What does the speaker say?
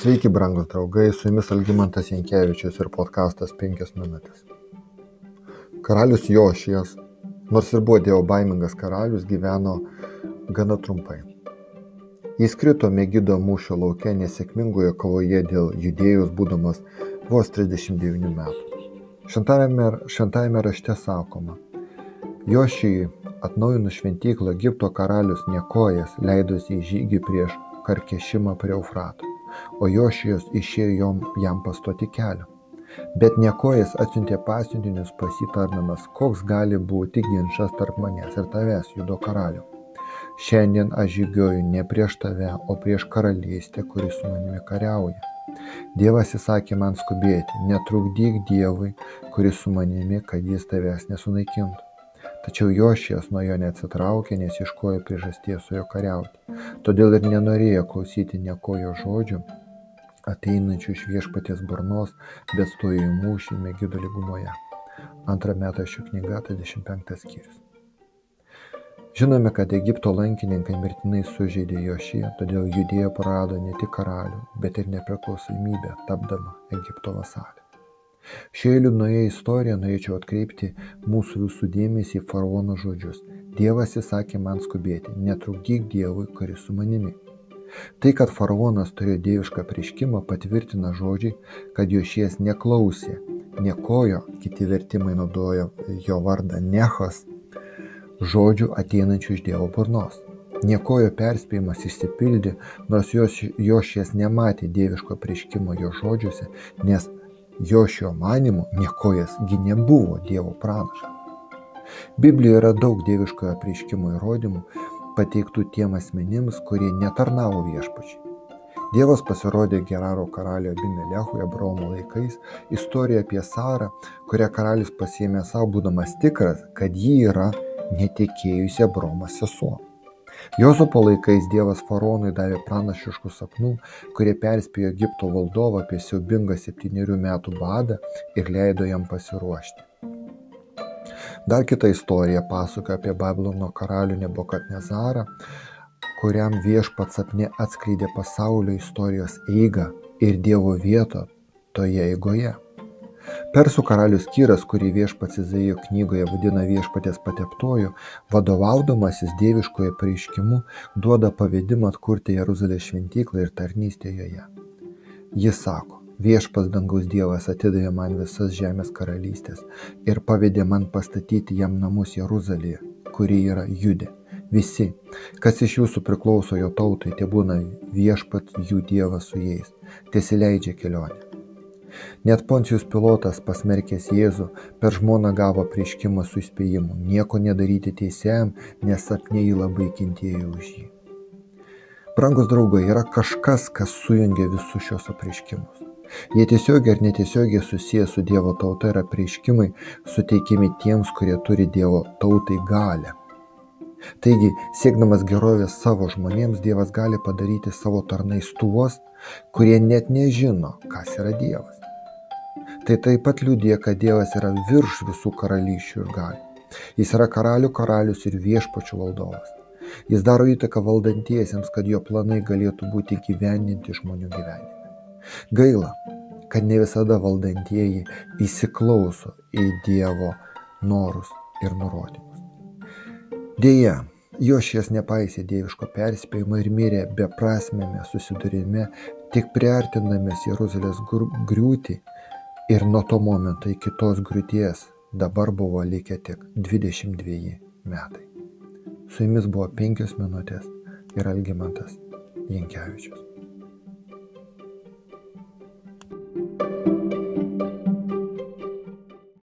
Sveiki, brangus draugai, su jumis Algymantas Jankievičius ir podkastas 5 minutės. Karalius Jošijas, nors ir buvo dievo baimingas karalius, gyveno gana trumpai. Jis krito Megido mūšio laukia nesėkmingoje kovoje dėl judėjus būdamas vos 39 metų. Šventajame, šventajame rašte sakoma, Jošijui atnaujinus šventyklą Egipto karalius Nekojas leidosi į žygį prieš Karkešimą prie Eufrato o Jošijos išėjo jam pastoti kelio. Bet Nekojas atsiuntė pasiuntinius pas jį tarnamas, koks gali būti ginčas tarp manęs ir tavęs, judo karaliu. Šiandien aš žygioju ne prieš tave, o prieš karalystę, kuris su manimi kariauja. Dievas įsakė man skubėti, netrukdyk Dievui, kuris su manimi, kad jis tavęs nesunaikintų. Tačiau Jošijas nuo jo neatsitraukė, nes ieškojo priežasties su juo kariauti. Todėl ir nenorėjo klausyti nieko jo žodžių, ateinančių iš viešpaties burnos, bet stojo į mūšį Megido lygumoje. Antra metašių knyga, 35 skyrius. Žinome, kad Egipto lankininkai mirtinai sužeidė Jošiją, todėl judėja prarado ne tik karalių, bet ir nepriklausomybę, tapdama Egipto vasalė. Šioje liūdnoje istorijoje norėčiau atkreipti mūsų visų dėmesį į faraono žodžius. Dievas įsakė man skubėti, netrukdyk Dievui, kuris su manimi. Tai, kad faraonas turėjo dievišką prieškimą, patvirtina žodžiai, kad jo šies neklausė, nekojo, kiti vertimai naudojo jo vardą Nechas, žodžių ateinančių iš Dievo burnos. Niekojo perspėjimas išsipildė, nors jos, jo šies nematė dieviško prieškimo jo žodžiuose, nes jo šio manimu niekojas gi nebuvo Dievo pranašas. Biblijoje yra daug dieviškojo prieškimo įrodymų, pateiktų tiem asmenims, kurie netarnavo viešpačiai. Dievas pasirodė Geraro karalio Abimelechui Abraomo laikais, istorija apie Sarą, kurią karalius pasiėmė savo, būdamas tikras, kad ji yra netekėjusi Abraomas sesuo. Jozapo laikais Dievas faraonui davė pranašiškų sapnų, kurie perspėjo Egipto valdovą apie siaubingą septyniarių metų badą ir leido jam pasiruošti. Dar kita istorija pasakoja apie Babilono karalių Nebokatnezarą, kuriam viešpats sapne atskleidė pasaulio istorijos eigą ir Dievo vietą toje eigoje. Persų karalius Kyras, kurį viešpats Izaijo knygoje vadina viešpatės pateptoju, vadovaudamasis dieviškoje pareiškimu, duoda pavedimą atkurti Jeruzalės šventyklą ir tarnystę joje. Jis sako, viešpats dangaus dievas atidavė man visas žemės karalystes ir pavedė man pastatyti jam namus Jeruzalėje, kuri yra Judė. Visi, kas iš jūsų priklauso jo tautai, tie būna viešpat jų dievas su jais, tiesileidžia kelionę. Net Poncijus pilotas pasmerkęs Jėzų per žmoną gavo prieškimą su įspėjimu nieko nedaryti teisėjam, nes jį labai kentėjo už jį. Brangus draugai, yra kažkas, kas sujungia visus šios apriškimus. Jie tiesiogiai ar netiesiogiai susiję su Dievo tauta ir apreiškimai suteikiami tiems, kurie turi Dievo tautai galę. Taigi, siekdamas gerovės savo žmonėms, Dievas gali padaryti savo tarnais tuos, kurie net nežino, kas yra Dievas. Tai taip pat liūdė, kad Dievas yra virš visų karalysčių ir galių. Jis yra karalių karalius ir viešpačių valdovas. Jis daro įtaką valdantiesiems, kad jo planai galėtų būti gyveninti žmonių gyvenime. Gaila, kad ne visada valdantieji įsiklauso į Dievo norus ir nurodymus. Deja, jo šies nepaisė dieviško perspėjimo ir mirė beprasmėme susidūrime, tik priartinamės Jeruzalės griūtį ir nuo to momento iki tos griūties dabar buvo likę tik 22 metai. Su jumis buvo penkios minutės ir Algymantas Jankievičius.